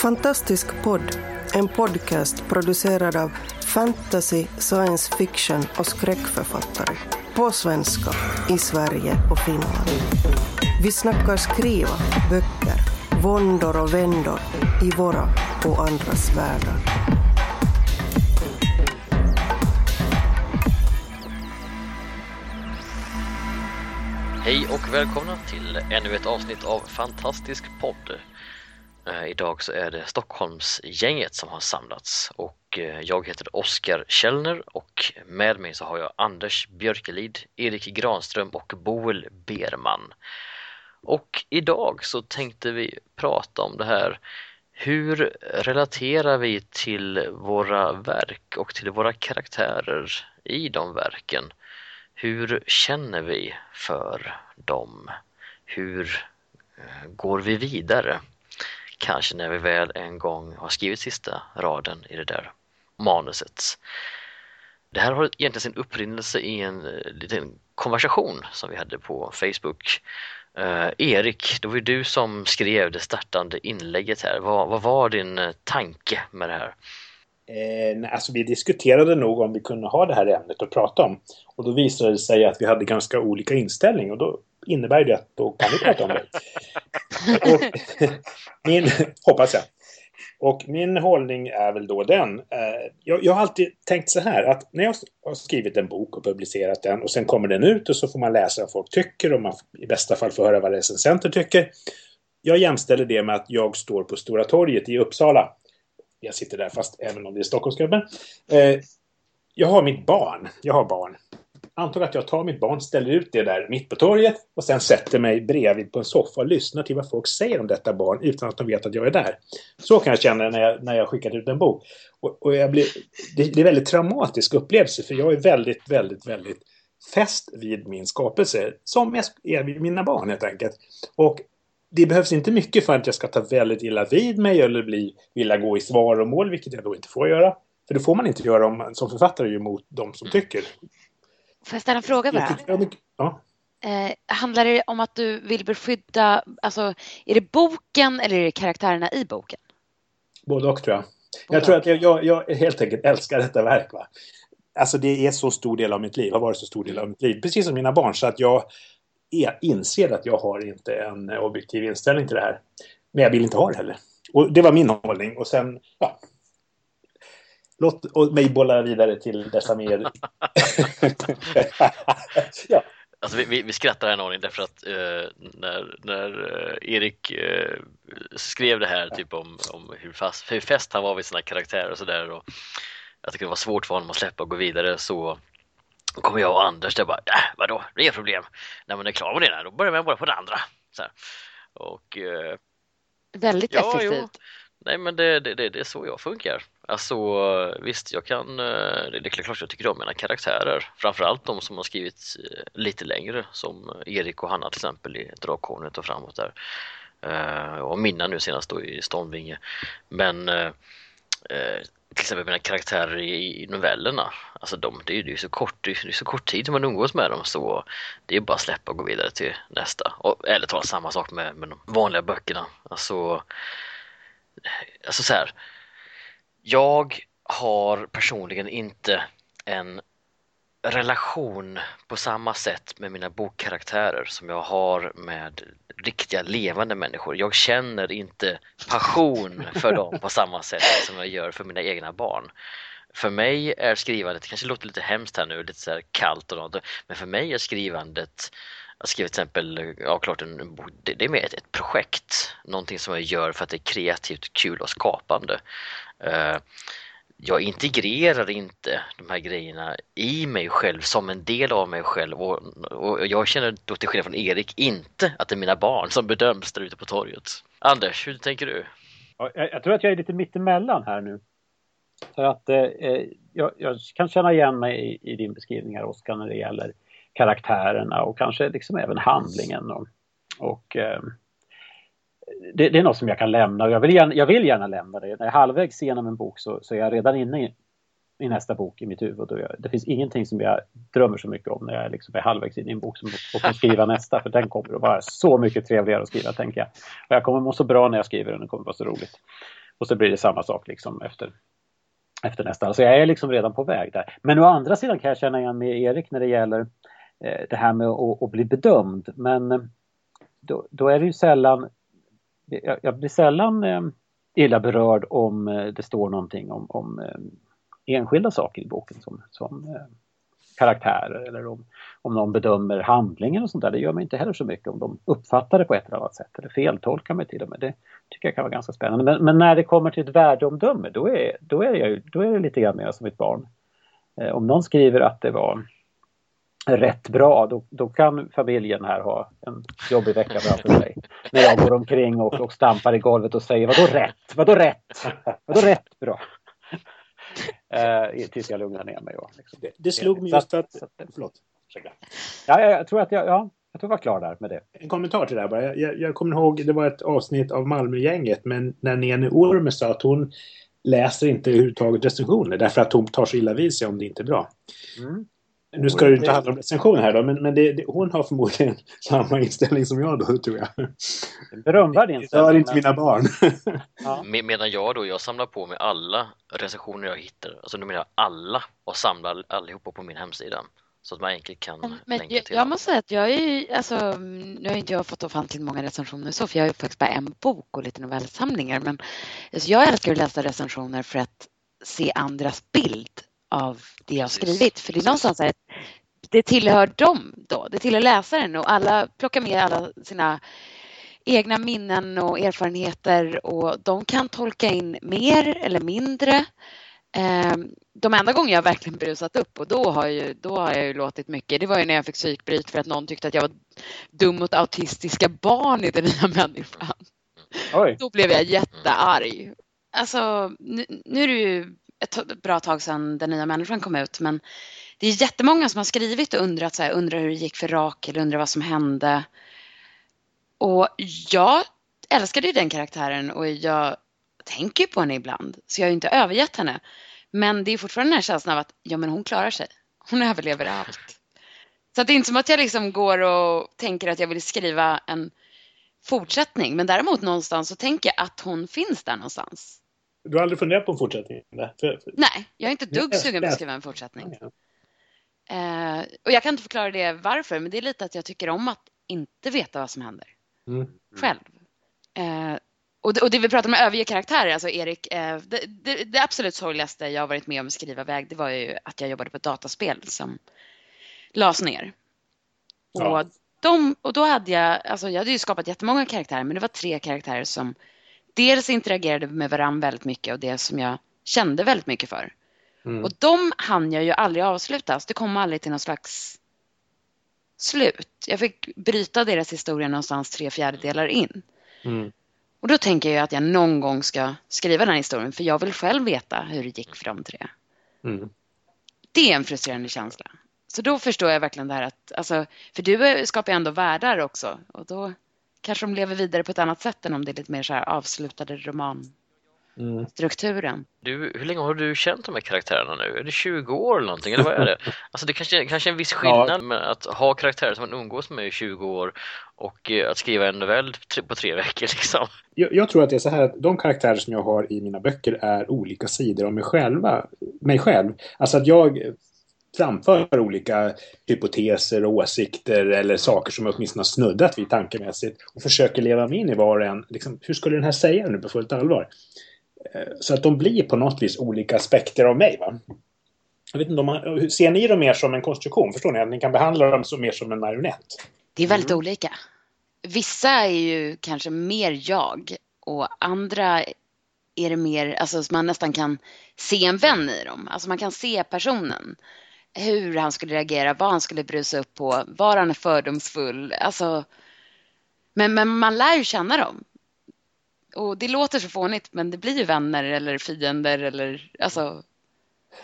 Fantastisk podd, en podcast producerad av fantasy, science fiction och skräckförfattare. På svenska, i Sverige och Finland. Vi snackar skriva, böcker, våndor och vändor i våra och andras världar. Hej och välkomna till ännu ett avsnitt av Fantastisk podd. Eh, idag så är det Stockholmsgänget som har samlats och eh, jag heter Oskar Källner och med mig så har jag Anders Björkelid, Erik Granström och Boel Berman. Och idag så tänkte vi prata om det här hur relaterar vi till våra verk och till våra karaktärer i de verken? Hur känner vi för dem? Hur eh, går vi vidare? Kanske när vi väl en gång har skrivit sista raden i det där manuset. Det här har egentligen sin upprinnelse i en eh, liten konversation som vi hade på Facebook. Uh, Erik, det var ju du som skrev det startande inlägget här. Vad, vad var din eh, tanke med det här? Eh, alltså vi diskuterade nog om vi kunde ha det här ämnet att prata om. Och då visade det sig att vi hade ganska olika inställning och då innebär det att då kan vi prata om det. och, min, hoppas jag. Och min hållning är väl då den. Eh, jag, jag, har alltid tänkt så här att när jag har skrivit en bok och publicerat den och sen kommer den ut och så får man läsa vad folk tycker och man i bästa fall får höra vad recensenter tycker. Jag jämställer det med att jag står på Stora torget i Uppsala jag sitter där fast även om det är Stockholmsklubben. Eh, jag har mitt barn. Jag har barn. Antag att jag tar mitt barn, ställer ut det där mitt på torget och sen sätter mig bredvid på en soffa och lyssnar till vad folk säger om detta barn utan att de vet att jag är där. Så kan jag känna när jag, när jag skickat ut en bok. Och, och jag blir, det, det är en väldigt traumatisk upplevelse för jag är väldigt, väldigt, väldigt fäst vid min skapelse. Som jag är vid mina barn helt enkelt. Och det behövs inte mycket för att jag ska ta väldigt illa vid mig eller bli, vilja gå i svaromål, vilket jag då inte får göra. För det får man inte göra om som författare ju mot de som tycker. Får jag ställa en fråga bara? Ja. Eh, handlar det om att du vill beskydda, alltså är det boken eller är det karaktärerna i boken? Både och tror jag. Både jag tror att jag, jag, jag, helt enkelt älskar detta verk. Va? Alltså det är så stor del av mitt liv, har varit så stor del av mitt liv. Precis som mina barn. Så att jag, jag inser att jag har inte en objektiv inställning till det här. Men jag vill inte ha det heller. Och det var min hållning. Och sen, ja. Låt mig bolla vidare till dessa mer... ja. Alltså vi, vi, vi skrattar en aning därför att eh, när, när eh, Erik eh, skrev det här typ om, om hur, fast, hur fäst han var vid sina karaktärer och sådär och jag tycker det var svårt för honom att släppa och gå vidare så då kommer jag och Anders där bara, äh, vadå, det är inga problem. När man är klar med det där, då börjar man bara på det andra. Så här. Och, eh, Väldigt ja, effektivt. Jo. Nej men det, det, det, det, är så jag funkar. Alltså visst, jag kan, eh, det är klart jag tycker om mina karaktärer. Framförallt de som har skrivit eh, lite längre som Erik och Hanna till exempel i Drakhornet och framåt där. Eh, och Minna nu senast då i Stormvinge. Men till exempel mina karaktärer i, novellerna. Alltså de, det är ju så kort, det är så kort tid som man umgås med dem så det är bara att släppa och gå vidare till nästa. Och, eller ta samma sak med, med de vanliga böckerna. Alltså, alltså så här. Jag har personligen inte en relation på samma sätt med mina bokkaraktärer som jag har med riktiga levande människor. Jag känner inte passion för dem på samma sätt som jag gör för mina egna barn. För mig är skrivandet, det kanske låter lite hemskt här nu, lite så här kallt och något, men för mig är skrivandet jag skrev till exempel, ja klart en det, det är mer ett, ett, projekt, någonting som jag gör för att det är kreativt, kul och skapande. Uh, jag integrerar inte de här grejerna i mig själv som en del av mig själv och, och jag känner då till skillnad från Erik inte att det är mina barn som bedöms där ute på torget. Anders, hur tänker du? Jag, jag, tror att jag är lite mittemellan här nu. För att eh, eh jag, jag, kan känna igen mig i, i din beskrivning här Oskar när det gäller karaktärerna och kanske liksom även handlingen och, och eh, det, det, är något som jag kan lämna och jag vill gärna, jag vill gärna lämna det. När jag är halvvägs igenom en bok så, så är jag redan inne i, i nästa bok i mitt huvud. Och jag, det finns ingenting som jag drömmer så mycket om när jag liksom är halvvägs in i en bok som, och kan skriva nästa. För den kommer att vara så mycket trevligare att skriva tänker jag. Och jag kommer må så bra när jag skriver den, det kommer att vara så roligt. Och så blir det samma sak liksom efter, efter nästa. Alltså jag är liksom redan på väg där. Men å andra sidan kan jag känna igen med Erik när det gäller eh, Eh, det här med att, att bli bedömd. Men eh, då, då, är det ju sällan, jag, jag blir sällan eh, illa berörd om eh, det står någonting om, om enskilda saker i boken som, som karaktärer eller om, om någon bedömer handlingen och sånt där. Det gör mig inte heller så mycket om de uppfattar det på ett eller annat sätt eller feltolkar mig till och med. Det tycker jag kan vara ganska spännande. Men, men när det kommer till ett värdeomdöme då är, då är, jag, då är det lite grann mer som ett barn. Om någon skriver att det var rätt bra, då, då kan familjen här ha en jobbig vecka framför sig. När jag går omkring och, och stampar i golvet och säger vadå rätt? Vadå rätt? Vadå rätt bra? Eh, tills jag lugnar ner mig. Och, liksom. det, det slog mig just för att... Förlåt. Ja, jag, jag tror att jag, ja, jag tror jag var klar där med det. En kommentar till det här bara. Jag, jag kommer ihåg, det var ett avsnitt av Malmögänget, men när Nene Orme sa att hon läser inte överhuvudtaget recensioner därför att hon tar så illa vid sig om det inte är bra. Mm. Nu ska det inte handla om recension här då, men, men det, det, hon har förmodligen samma inställning som jag då, tror jag. Berömvärd inställning. Det inte mina barn. ja. Medan jag då, jag samlar på mig alla recensioner jag hittar, alltså nu menar jag alla, och samlar allihopa på min hemsida. Så att man enkelt kan men länka jag, till Jag måste säga att jag är ju, alltså, nu har inte jag fått ofantligt många recensioner så, för jag har ju faktiskt bara en bok och lite novellsamlingar, men alltså, jag älskar att läsa recensioner för att se andras bild av det jag skrivit, för det är någonstans så här, det tillhör dem då, det tillhör läsaren och alla plockar med alla sina egna minnen och erfarenheter och de kan tolka in mer eller mindre. Ehm, De enda gånger jag verkligen brusat upp och då har, ju, då har jag ju låtit mycket. Det var ju när jag fick psykbryt för att någon tyckte att jag var dum mot autistiska barn i Den nya människan. Oj. Då blev jag jättearg. Alltså, nu, nu är det ju ett bra tag sedan Den nya människan kom ut men det är jättemånga som har skrivit och undrat så här, undrar hur det gick för Rakel, undrar vad som hände. Och jag älskade ju den karaktären och jag tänker på henne ibland så jag har ju inte övergett henne. Men det är fortfarande den här känslan av att ja men hon klarar sig. Hon överlever allt. Så att det är inte som att jag liksom går och tänker att jag vill skriva en fortsättning men däremot någonstans så tänker jag att hon finns där någonstans. Du har aldrig funderat på en fortsättning? Nej, jag är inte dugg sugen på att skriva en fortsättning. Eh, och jag kan inte förklara det varför, men det är lite att jag tycker om att inte veta vad som händer Mm. själv. Eh, och, det, och det vi pratar om överge karaktärer, alltså Erik, eh, det, det, det absolut sorgligaste jag har varit med om att skriva väg, det var ju att jag jobbade på ett dataspel som lades ner. Och, Ja. de, och då hade jag, alltså jag hade ju skapat jättemånga karaktärer, men det var tre karaktärer som dels interagerade med varandra väldigt mycket och det som jag kände väldigt mycket för. Mm. Och de hann jag ju aldrig avsluta, så det kom aldrig till någon slags slut. Jag fick bryta deras historia någonstans tre fjärdedelar in. Mm. Och då tänker jag att jag någon gång ska skriva den här historien, för jag vill själv veta hur det gick för de tre. Mm. Det är en frustrerande känsla. Så då förstår jag verkligen det här att, alltså, för du skapar ju ändå världar också och då kanske de lever vidare på ett annat sätt än om det är lite mer så här avslutade romanstrukturen. Mm. Du, hur länge har du känt de här karaktärerna nu? Är det 20 år eller någonting? Eller vad är det? Alltså det kanske, kanske är en viss skillnad med att ha karaktärer som man umgås med i 20 år och eh, att skriva en novell på tre veckor liksom. Jag, jag tror att det är så här att de karaktärer som jag har i mina böcker är olika sidor av mig själva. Mig själv. Alltså att jag framför olika hypoteser och åsikter eller saker som jag åtminstone har snuddat vid tankemässigt och försöker leva mig in i var och en. Liksom, hur skulle den här säga nu på fullt allvar? Eh, Så att de blir på något vis olika aspekter av mig. Va? Jag vet inte om ser ni dem mer som en konstruktion? Förstår ni? Att ni kan behandla dem som mer som en marionett? Det är väldigt olika. Vissa är ju kanske mer jag och andra är det mer, alltså så man nästan kan se en vän i dem. Alltså man kan se personen. Hur han skulle reagera, vad han skulle brusa upp på, var han är fördomsfull. Alltså, men, men man lär ju känna dem. Och det låter så fånigt men det blir ju vänner eller fiender eller alltså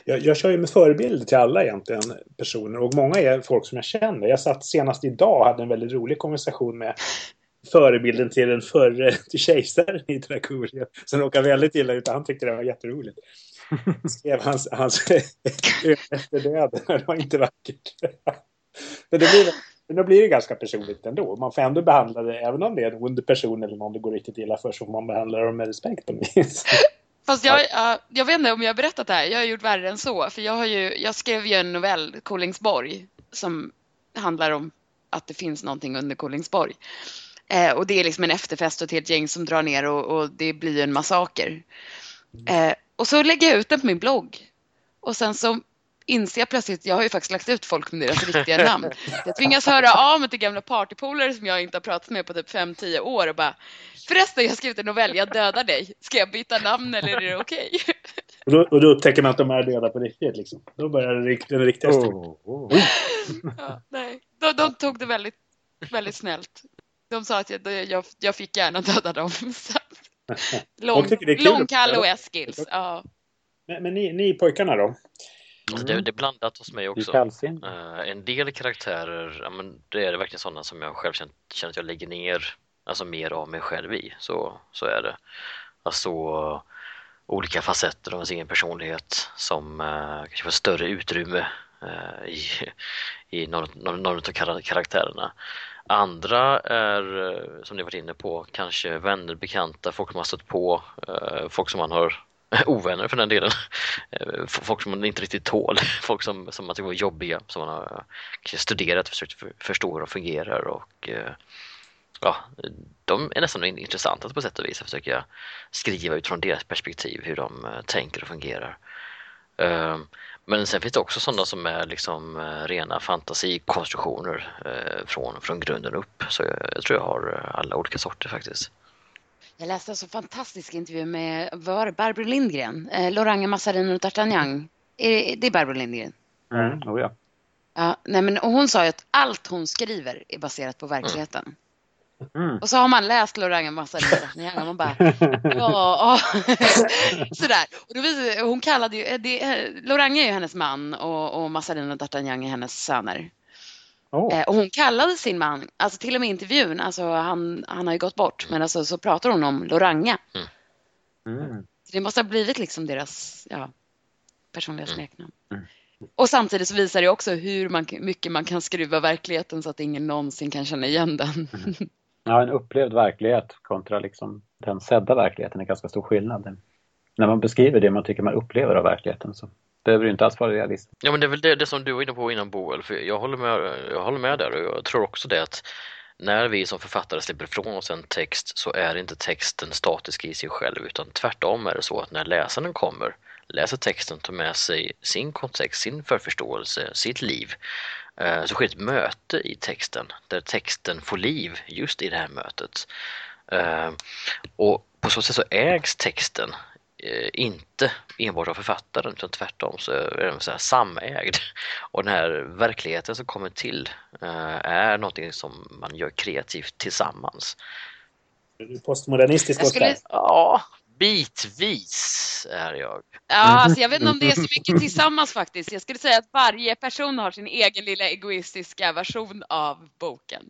Jag, jag kör ju med förebilder till alla egentligen personer och många är folk som jag känner. Jag satt senast idag och hade en väldigt rolig konversation med förebilden till den förre till kejsaren i Dracula som råkade väldigt illa ut. Han tyckte det var jätteroligt. Skrev hans, hans efter döden. Det var inte vackert. Men det blir, Men då blir det ganska personligt ändå. Man får ändå behandla det, även om det är en ond person eller någon det går riktigt illa för, så får man behandla dem med respekt. Fast jag, jag, jag vet inte om jag har berättat det här. Jag har gjort värre än så. För jag, har ju, jag skrev ju en novell, Kolingsborg, som handlar om att det finns någonting under Kolingsborg. Eh, och det är liksom en efterfest och ett helt gäng som drar ner och, och det blir en massaker. Eh, och så lägger jag ut den på min blogg. Och sen så inser jag plötsligt, jag har ju faktiskt lagt ut folk med deras riktiga namn. Jag tvingas höra av mig till gamla partypolare som jag inte har pratat med på typ 5-10 år och bara Förresten, jag har skrivit en novell, jag dödar dig. Ska jag byta namn eller är det okej? Okay? Och, då, och då upptäcker man att de är döda på riktigt liksom. Då börjar den riktiga oh, oh. ja, nej. De, de, tog det väldigt, väldigt snällt. De sa att jag, jag, jag fick gärna döda dem. Lång, Långkalle och Eskils. Ja. Men, men ni, ni pojkarna då? Alltså det, det, är blandat hos mig också. Uh, en del karaktärer, ja, men det är verkligen sådana som jag själv känner, känner att jag lägger ner alltså mer av mig själv i. Så, så är det. Alltså olika facetter av ens egen personlighet som uh, kanske får större utrymme uh, i, i någon, någon, någon av karaktärerna. Andra är, eh, som ni varit inne på, kanske vänner, bekanta, folk som man stött på, eh, folk som man har ovänner för den delen. Eh, folk som man inte riktigt tål, folk som, som man tycker är jobbiga, som man har studerat försökt förstå hur de fungerar och ja, de är nästan intressanta på sätt och vis att försöka skriva utifrån deras perspektiv hur de tänker och fungerar. Men sen finns det också sådana som är liksom rena fantasikonstruktioner från, från grunden upp. Så jag, jag tror jag har alla olika sorter faktiskt. Jag läste en så fantastisk intervju med var Barbro Lindgren, eh, Loranga Massarin och D'Artagnan. Det är Barbro Lindgren. Mm, oh ja. Ja, nej men, och hon sa ju att allt hon skriver är baserat på verkligheten. Mm. Och så har man läst Loranga Massarin och man bara ja, sådär. Och då visade, hon kallade ju, det, Loranga är ju hennes man och, och Massarin och D'Artagnan är hennes söner. Oh. och hon kallade sin man, alltså till och med i intervjun, alltså han, han har ju gått bort, men alltså, så pratar hon om Loranga. Mm. Mm. det måste ha blivit liksom deras ja, personliga mm. smeknamn. Mm. Och samtidigt så visar det också hur man, mycket man kan skruva verkligheten så att ingen någonsin kan känna igen den. Ja, en upplevd verklighet kontra liksom den sedda verkligheten är ganska stor skillnad. När man beskriver det man tycker man upplever av verkligheten så behöver det inte alls vara realistiskt. Ja men det är väl det, det som du var inne på innan Boel, för jag håller, med, jag håller med där och jag tror också det att när vi som författare släpper ifrån oss en text så är inte texten statisk i sig själv utan tvärtom är det så att när läsaren kommer läser texten, tar med sig sin kontext, sin förförståelse, sitt liv så sker ett möte i texten där texten får liv just i det här mötet. Eh, och på så sätt så ägs texten Eh, inte enbart av författaren utan tvärtom så är den så här samägd. Och den här verkligheten som kommer till eh, är någonting som man gör kreativt tillsammans. Postmodernistisk jag skulle... Ja, bitvis är jag. Ja, alltså jag vet inte om det är så mycket tillsammans faktiskt. Jag skulle säga att varje person har sin egen lilla egoistiska version av boken.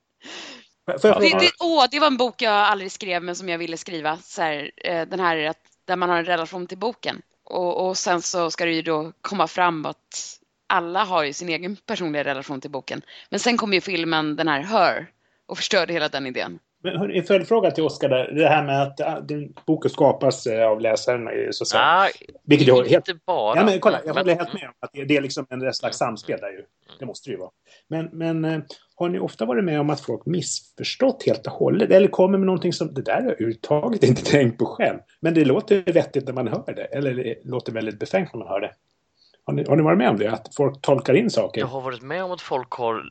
Det, det, åh, det var en bok jag aldrig skrev men som jag ville skriva. Så här, eh, den här att där man har en relation till boken. Och, och sen så ska det ju då komma fram att alla har ju sin egen personliga relation till boken. Men sen kom ju filmen, den här Her, och förstörde hela den idén. Men en följdfråga till Oskar där. Det här med att äh, boken skapas äh, av läsaren så att säga. Ah, Vilket jag helt... inte bara. Ja, men kolla, jag håller helt med om att det är liksom en slags samspel där ju. Det måste det ju vara. Men, men äh, har ni ofta varit med om att folk missförstått helt och hållet? Eller kommer med någonting som det där har jag överhuvudtaget inte tänkt på själv. Men det låter vettigt när man hör det. Eller det låter väldigt befängt när man hör det. Har ni, har ni varit med om det? Att folk tolkar in saker? Jag har varit med om att folk har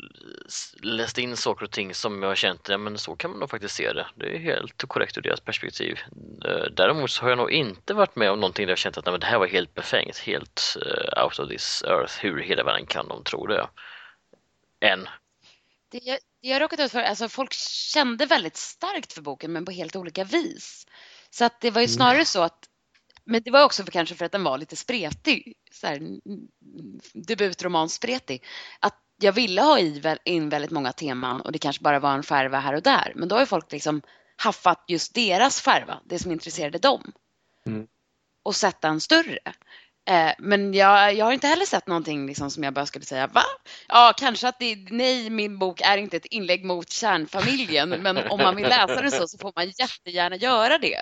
läst in saker och ting som jag har känt, ja men så kan man nog faktiskt se det. Det är helt korrekt ur deras perspektiv. Eh, däremot så har jag nog inte varit med om någonting där jag känt att nej, men det här var helt befängt, helt uh, out of this earth. Hur hela världen kan de tro det? Än. Det jag, det jag råkat ut för, alltså folk kände väldigt starkt för boken men på helt olika vis. Så att det var ju mm. snarare så att men det var också för, kanske för att den var lite spretig, så här, debutromanspretig. Att jag ville ha in väldigt många teman och det kanske bara var en skärva här och där. Men då har ju folk liksom haffat just deras skärva, det som intresserade dem. Mm. Och sett den större. Eh, men jag, jag har inte heller sett någonting liksom som jag bara skulle säga, va? Ja, kanske att det, nej, min bok är inte ett inlägg mot kärnfamiljen, men om man vill läsa den så, så får man jättegärna göra det.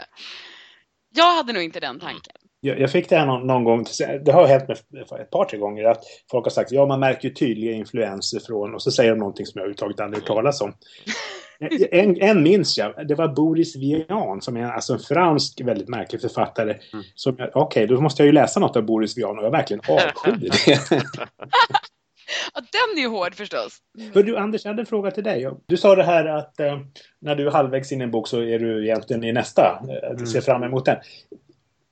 Jag hade nog inte den tanken. Jag, jag fick det här någon, någon, gång, det har hänt med ett par, tre gånger, att folk har sagt ja, man märker ju tydliga influenser från, och så säger de någonting som jag överhuvudtaget aldrig hört talas om. En, en minns jag, det var Boris Vian som är alltså en fransk väldigt märklig författare. Mm. Okej, okay, då måste jag ju läsa något av Boris Vian och jag verkligen avskyr det. Ja, den är ju hård förstås. Hör du Anders, jag hade en fråga till dig. Du sa det här att eh, när du är halvvägs in i en bok så är du egentligen i nästa. Eh, du ser fram emot den.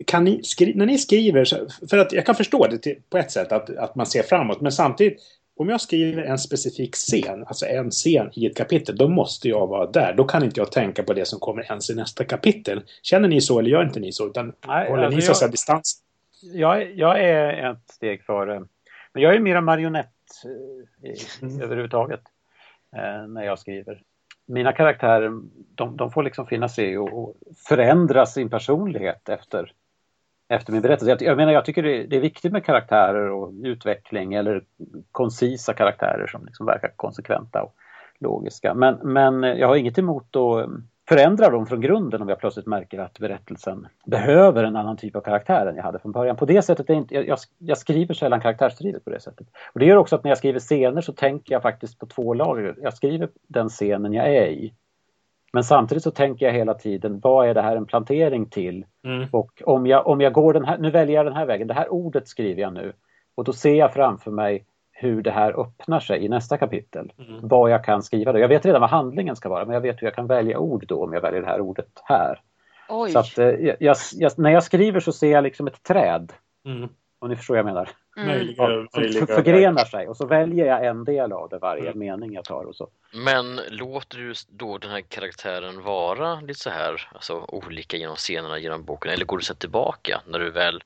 Kan ni när ni skriver, för att jag kan förstå det till, på ett sätt att, att man ser framåt, men samtidigt om jag skriver en specifik scen, alltså en scen i ett kapitel, då måste jag vara där. Då kan inte jag tänka på det som kommer ens i nästa kapitel. Känner ni så eller gör inte ni så? Utan Nej, håller alltså ni så att säga distans? Jag, jag är ett steg före. Men jag är mera marionett i, mm. Eh, överhuvudtaget eh, när jag skriver. Mina karaktärer, de, de får liksom finna sig och, och förändra sin personlighet efter efter min berättelse. Jag, jag menar, jag tycker det, det, är viktigt med karaktärer och utveckling eller koncisa karaktärer som liksom verkar konsekventa och logiska. Men, men jag har inget emot att eh, förändra dem från grunden om jag plötsligt märker att berättelsen behöver en annan typ av karaktär än jag hade från början. På det sättet är inte, jag, jag skriver sällan karaktärsdrivet på det sättet. Och det gör också att när jag skriver scener så tänker jag faktiskt på två lager. Jag skriver den scenen jag är i men samtidigt så tänker jag hela tiden, vad är det här en plantering till? Mm. Och om jag, om jag går den här, nu väljer jag den här vägen, det här ordet skriver jag nu. Och då ser jag framför mig hur det här öppnar sig i nästa kapitel. Mm. Vad jag kan skriva då. Jag vet redan vad handlingen ska vara, men jag vet hur jag kan välja ord då om jag väljer det här ordet här. Oj. Så att, eh, jag, jag, när jag skriver så ser jag liksom ett träd. Mm. Om ni förstår vad jag menar. Mm. Möjliga, möjliga. förgrenar sig och så väljer jag en del av det varje mm. mening jag tar och så. Men låter du då den här karaktären vara lite så här, alltså olika genom scenerna genom boken eller går du så tillbaka när du väl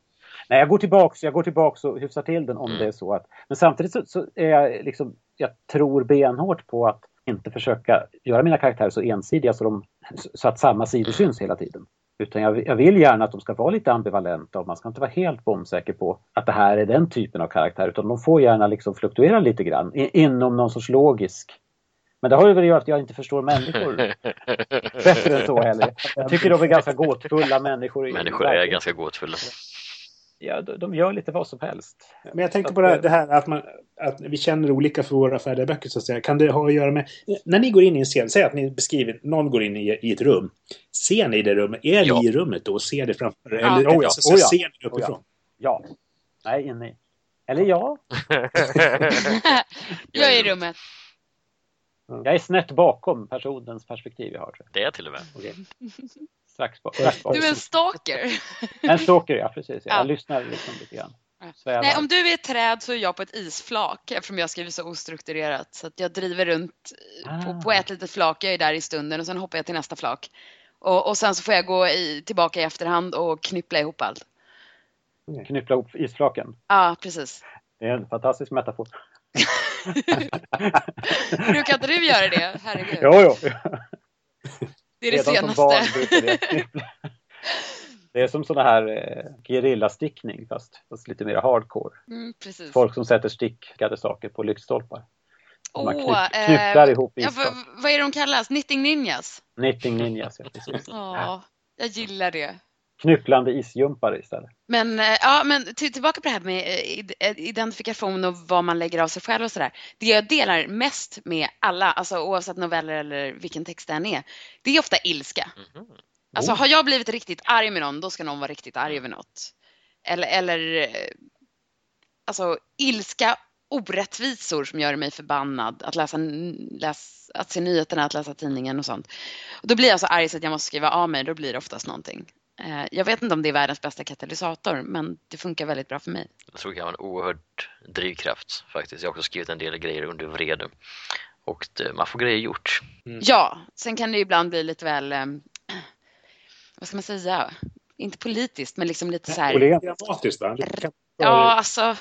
Nej, jag går tillbaks, jag går tillbaks och hyfsar till den om mm. det är så att... Men samtidigt så, så, är jag liksom, jag tror benhårt på att inte försöka göra mina karaktärer så ensidiga så, de, så att samma sidor mm. syns hela tiden. Utan jag, jag, vill gärna att de ska vara lite ambivalenta och man ska inte vara helt bombsäker på att det här är den typen av karaktär utan de får gärna liksom fluktuera lite grann i, inom någon sorts logisk men det har ju väl att göra att jag inte förstår människor bättre än så heller. Jag tycker de är ganska gåtfulla människor. Människor är ganska gåtfulla ja, de gör lite vad som helst. Men jag tänkte på det här att, man, att vi känner olika för våra färdiga böcker så att säga. Kan det ha att göra med... När ni går in i en scen, säg att ni beskriver, någon går in i, i ett rum. Ser ni det rummet? Är ja. ni i rummet då och ser det framför er? Ja. Eller oh ja. Så, oh ja. ser ni det uppifrån? Ja. ja. Nej, inne i. Eller ja. jag är i rummet. Jag är snett bakom personens perspektiv jag har. Jag. Det är till och med. Okay. Strax bak. Strax bak. Du är en stalker. En stalker, ja precis. Jag ja. lyssnar liksom lite grann. Svävar. Nej, om du är ett träd så är jag på ett isflak eftersom jag skriver så ostrukturerat. Så att jag driver runt ah. på, på, ett litet flak, jag är där i stunden och sen hoppar jag till nästa flak. Och, och sen så får jag gå i, tillbaka i efterhand och knyppla ihop allt. Knyppla ihop isflaken? Ja, precis. Det är en fantastisk metafor. Brukar inte du göra det? Herregud. Jo, jo. Det är det Redan senaste. Det är som sådana här eh, gerillastickning fast, fast lite mer hardcore. Mm, Folk som sätter stickade saker på lyktstolpar. Oh, man knyp, knypplar eh, ihop ja, Vad är de kallas? Knitting ninjas? Knitting ninjas, ja precis. Ja, jag gillar det. Knypplande isjumpare istället. Men, eh, ja, men till, tillbaka på det här med eh, eh, identifikation och vad man lägger av sig själv och sådär. Det jag delar mest med alla, alltså oavsett noveller eller vilken text det än är, det är ofta ilska. Mm. Alltså har jag blivit riktigt arg med någon, då ska någon vara riktigt arg över något. Eller, eller alltså ilska, orättvisor som gör mig förbannad. Att läsa, läs, att se nyheterna, att läsa tidningen och sånt. Och då blir jag så arg så att jag måste skriva av mig, då blir det oftast någonting. Eh, jag vet inte om det är världens bästa katalysator, men det funkar väldigt bra för mig. Jag tror det kan vara en oerhörd drivkraft faktiskt. Jag har också skrivit en del grejer under vrede och det, man får grejer gjort. Mm. Ja, sen kan det ibland bli lite väl, eh, vad ska man säga, inte politiskt, men liksom lite så här. Dramatiskt va? Ja, alltså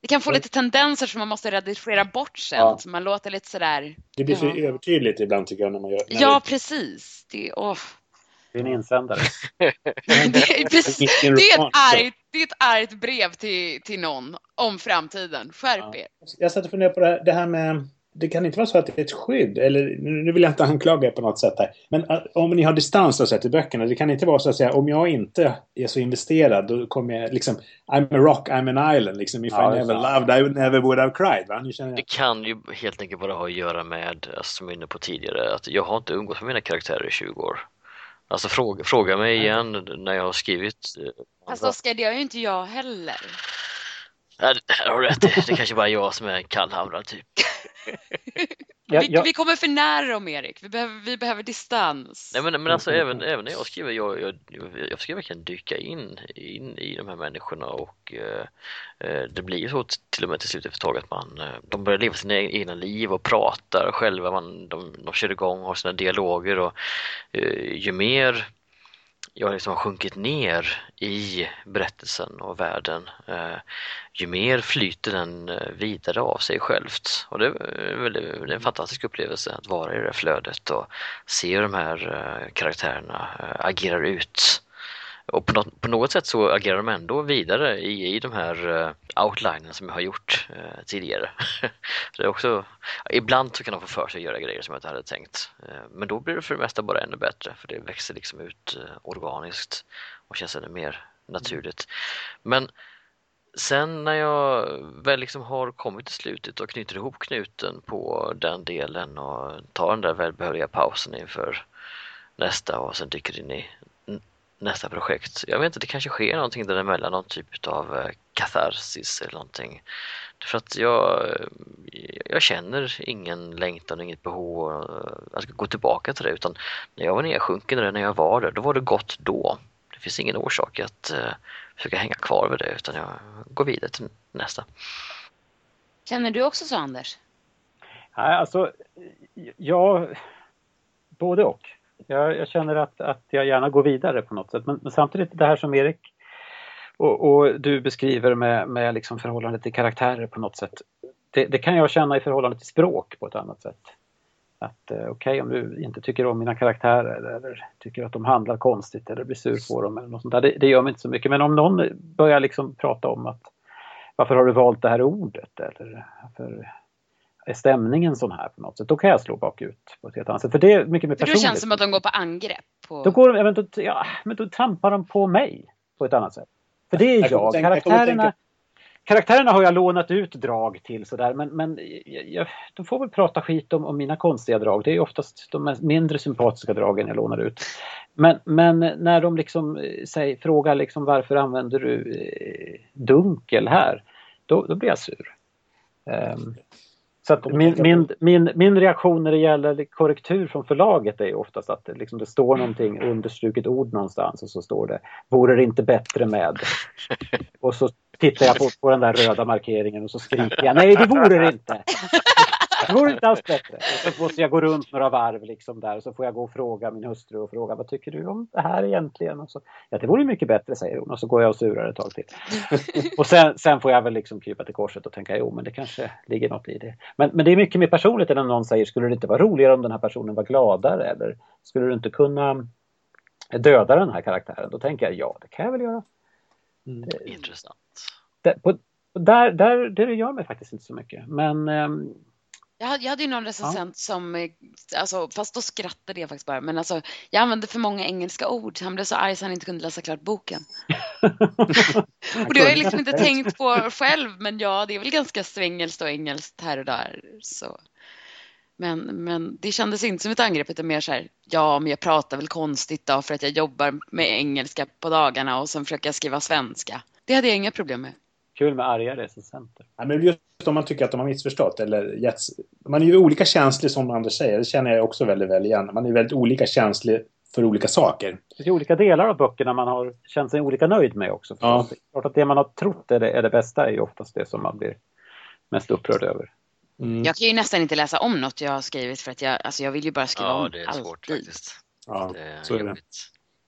det kan få lite tendenser som man måste redigera bort sen. Ja. Så man låter lite sådär. Det blir för ja. övertydligt ibland tycker jag när man gör. ja, precis. Det, åh. Det är en insändare. det, är, precis, det, är ett argt, det är ett argt brev till, till någon om framtiden. Skärp ja. er. Jag satt och funderade på det här, det här med det kan inte vara så att det är ett skydd, eller nu vill jag inte anklaga er på något sätt här. Men äh, om ni har distans och sett i böckerna, det kan inte vara så att säga om jag inte är så investerad då kommer jag liksom I'm a rock, I'm an island liksom. If ja, I never loved I never would have cried. Va? Det kan ju helt enkelt bara ha att göra med, alltså, som jag inne på tidigare, att jag har inte umgåtts med mina karaktärer i 20 år. Alltså fråga, fråga mig igen när jag har skrivit. Eh, Fast Oskar, det har ju inte jag heller. Ja, det har du rätt Det är kanske bara jag som är kallhamrad typ. Ja, vi, ja. vi, kommer för nära dem Erik, vi behöver, vi behöver distans. Nej men, men alltså även, även när jag skriver, jag, jag, jag försöker verkligen dyka in, in i de här människorna och eh, eh det blir ju så till och med till slut efter ett tag att man, eh, de börjar leva sina egna liv och pratar själva, man, de, de kör igång och har sina dialoger och eh, ju mer jag liksom har sjunkit ner i berättelsen och världen eh, ju mer flyter den eh, vidare av sig självt. Och eh, det är, en fantastisk upplevelse att vara i det flödet och se hur de här eh, karaktärerna eh, agerar ut och på något, på något, sätt så agerar de ändå vidare i, i de här uh, outlinen som jag har gjort uh, tidigare. så det är också, ibland så kan de få för sig att göra grejer som jag inte hade tänkt. Uh, men då blir det för det mesta bara ännu bättre för det växer liksom ut organiskt och känns ännu mer naturligt. Men sen när jag väl liksom har kommit till slutet och knyter ihop knuten på den delen och tar den där välbehövliga pausen inför nästa och sen dyker in i nästa projekt. Jag vet inte, det kanske sker någonting däremellan, någon typ av eh, katarsis eller någonting. För att jag, jag känner ingen längtan, inget behov att gå tillbaka till det utan när jag var nedsjunken när jag var där, då var det gott då. Det finns ingen orsak att uh, försöka hänga kvar vid det utan jag går vidare till nästa. Känner du också så Anders? Nej, alltså, jag, både och. Jag, jag, känner att, att jag gärna går vidare på något sätt. Men, men samtidigt det här som Erik och, och du beskriver med, med liksom förhållandet till karaktärer på något sätt. Det, det, kan jag känna i förhållande till språk på ett annat sätt. Att eh, okej okay, om du inte tycker om mina karaktärer eller tycker att de handlar konstigt eller blir sur på dem eller något sånt där. Det, det gör mig inte så mycket. Men om någon börjar liksom prata om att varför har du valt det här ordet eller varför är stämningen sån här på något sätt, då kan jag slå bakut på ett helt annat sätt. För det är mycket mer personligt. För då känns som att de går på angrepp? På... Då, går, men då, ja, men då trampar de på mig på ett annat sätt. För det är jag. jag. Tänka, karaktärerna, jag karaktärerna har jag lånat ut drag till sådär men, men jag, de får väl prata skit om, om mina konstiga drag. Det är oftast de mindre sympatiska dragen jag lånar ut. Men, men när de liksom eh, säger, frågar liksom varför använder du eh, dunkel här? Då, då blir jag sur. Um, så min, min, min, min reaktion när det gäller korrektur från förlaget är oftast att det, liksom det står någonting understruket ord någonstans och så står det Vore det inte bättre med? Och så tittar jag på, på den där röda markeringen och så skriker jag Nej det vore det inte! Vore inte alls bättre. Och så måste jag gå runt några varv liksom där och så får jag gå och fråga min hustru och fråga vad tycker du om det här egentligen? Och så, ja det vore mycket bättre säger hon och så går jag och surar ett tag till. och sen, sen får jag väl liksom krypa till korset och tänka jo men det kanske ligger något i det. Men, men det är mycket mer personligt än om någon säger skulle det inte vara roligare om den här personen var gladare eller skulle du inte kunna döda den här karaktären? Då tänker jag ja det kan jag väl göra. Mm. Intressant. Det, på, där, där, det gör mig faktiskt inte så mycket. Men um, jag hade, jag hade ju någon recensent ja. som, eh, alltså, fast då skrattade jag faktiskt bara, men alltså jag använde för många engelska ord. Han blev så arg så han inte kunde läsa klart boken. och det har jag liksom inte tänkt på själv, men ja, det är väl ganska svengelskt och engelskt här och där. Så. Men, men det kändes inte som ett angrepp utan mer så här, ja, men jag pratar väl konstigt då för att jag jobbar med engelska på dagarna och sen försöker jag skriva svenska. Det hade jag inga problem med. Kul med arga recensenter. Ja, men just om man tycker att de har missförstått eller getts, Man är ju olika känslig som Anders säger. Det känner jag också väldigt väl igen. Man är väldigt olika känslig för olika saker. Det är olika delar av böckerna man har känt sig olika nöjd med också. Ja. Klart att det man har trott är det, är det bästa är ju oftast det som man blir mest upprörd över. Mm. Jag kan ju nästan inte läsa om något jag har skrivit för att jag, alltså jag vill ju bara skriva ja, om allt. Ja, det är svårt alltid. faktiskt. Ja, det är så är det.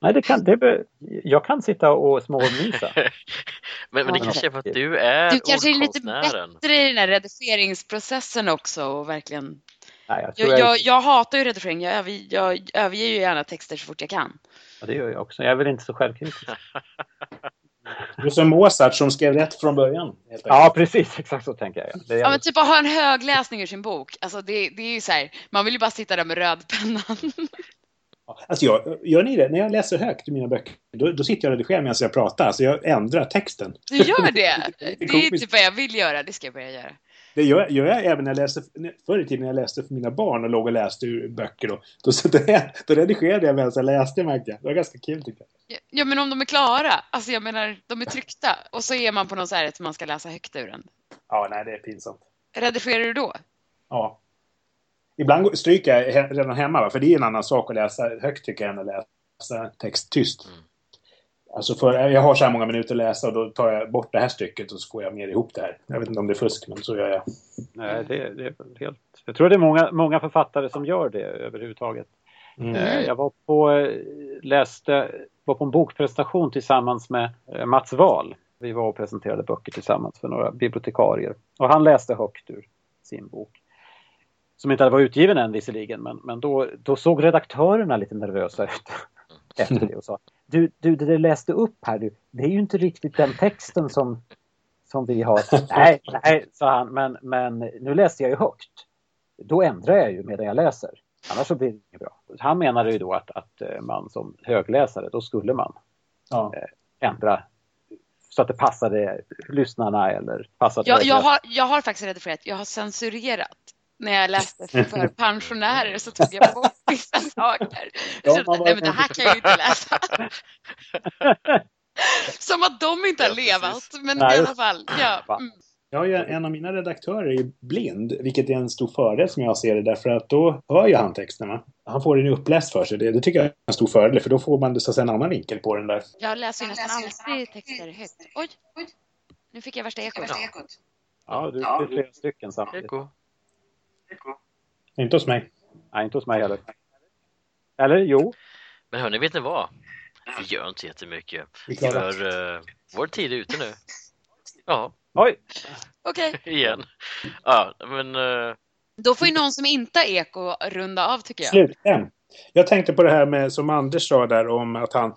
Nej, det kan, det, jag kan sitta och småmysa. men, men det kanske är för att du är Du kanske är lite bättre i den här redigeringsprocessen också och verkligen Nej, jag, Jag, jag, jag, jag hatar ju redigering. Jag, över, jag överger ju gärna texter så fort jag kan. ja, det gör jag också. Jag är väl inte så självkritisk. Du är som Mozart som skrev rätt från början. helt Ja, precis. Exakt så tänker jag. Det är Ja, men typ att ha en högläsning ur sin bok. Alltså det, det är ju så här, man vill ju bara sitta där med rödpennan. Alltså jag, gör ni det? När jag läser högt i mina böcker, då, då sitter jag och redigerar medan jag pratar. Alltså jag ändrar texten. Du gör det? Det är typ vad jag vill göra. Det ska jag börja göra. Det gör, gör jag även när jag läste, förr i tiden när jag läste för mina barn och låg och läste ur böcker. Då, då, så det, då redigerade jag medan jag läste märkte jag. Det var ganska kul tyckte jag. Ja, Ja, men om de är klara. Alltså jag menar, de är tryckta. Och så är man på något så här att man ska läsa högt ur den. Ja, nej det är pinsamt. Redigerar du då? Ja. Ibland stryker jag he- redan hemma, va? för det är en annan sak att läsa högt tycker jag än att läsa text tyst. Mm. Alltså för, jag har så här många minuter att läsa och då tar jag bort det här stycket och så får jag mer ihop det här. Jag vet inte om det är fusk, men så gör jag. Nej, det, det är väl helt... Jag tror det är många, många författare som gör det överhuvudtaget. Mm. Eh, Jag var på, eh, läste, var på en bokpresentation tillsammans med eh, Mats Wahl. Vi var och presenterade böcker tillsammans för några bibliotekarier. Och han läste högt ur sin bok. Som inte hade varit utgiven än visserligen, men, men då, då såg redaktörerna lite nervösa ut efter det och sa du, du, det du läste upp här, du, det är ju inte riktigt den texten som, som vi har. nej, nej, sa han, men, men nu läste jag ju högt. Då ändrar jag ju medan jag läser. Annars så blir det inget bra. Han menade ju då att, att eh, man som högläsare, då skulle man Ja. ändra så att det passade lyssnarna eller passade... Jag, jag, har, jag har faktiskt redigerat. Jag har censurerat. När jag läste för pensionärer så tog jag bort vissa saker. Ja, Så, man var- nej, men det här kan jag ju inte läsa. Som att de inte har Ja, levat. Men Nej, i alla fall. Ja. Mm. Jag har ju en av mina redaktörer är blind, vilket är en stor fördel som jag ser det, därför att då hör ju han texterna. Han får den uppläst för sig. Det, det tycker jag är en stor fördel, för då får man så att säga, en annan vinkel på den där. Jag läser ju nästan alltid texter högt. Oj! Nu fick jag värsta ekot. Ja, du, det är flera stycken samtidigt. Eko. Inte hos mig. Nej, inte hos mig heller. Eller jo, Men hörni, vet ni vad? Vi gör inte jättemycket. Vi klarar För uh, vår tid är ute nu. Ja, oj! Okej, igen. Ja, men eh, då får ju någon som inte har eko runda av tycker jag. Slutligen. Jag tänkte på det här med, som Anders sa där om att han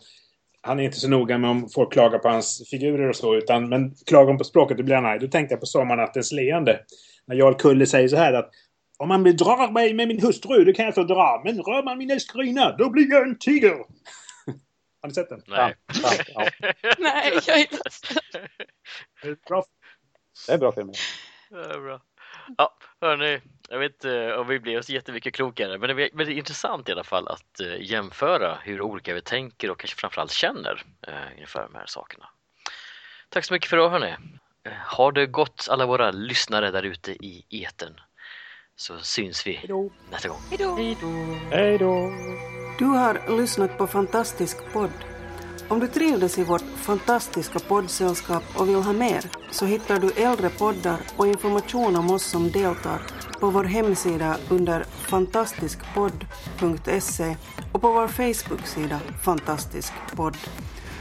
han är inte så noga med om folk klagar på hans figurer och så, utan men klagar på språket, då blir han arg. Då tänkte jag på Sommarnattens leende. När Jarl Kulle säger så här att om man bedrar mig med min hustru, då kan jag fördra. Men rör man min älskarinna, då blir jag en tiger. Har ni sett den? nej. Ja, ja, Nej, jag är ledsen. Det är Bra. det är bra film. Ja, bra. Ja, hörni, jag vet inte om vi blir så jättemycket klokare, men det är väldigt intressant i alla fall att eh, jämföra hur olika vi tänker och kanske framförallt känner eh, inför de här sakerna. Tack så mycket för idag hörni. Eh, Har det gått alla våra lyssnare där ute i eten så syns vi nästa gång. Hej då! Hej då! Du har lyssnat på Fantastisk podd. Om du trivdes i vårt fantastiska poddsällskap och vill ha mer så hittar du äldre poddar och information om oss som deltar på vår hemsida under fantastiskpodd.se och på vår Facebook-sida Fantastisk podd.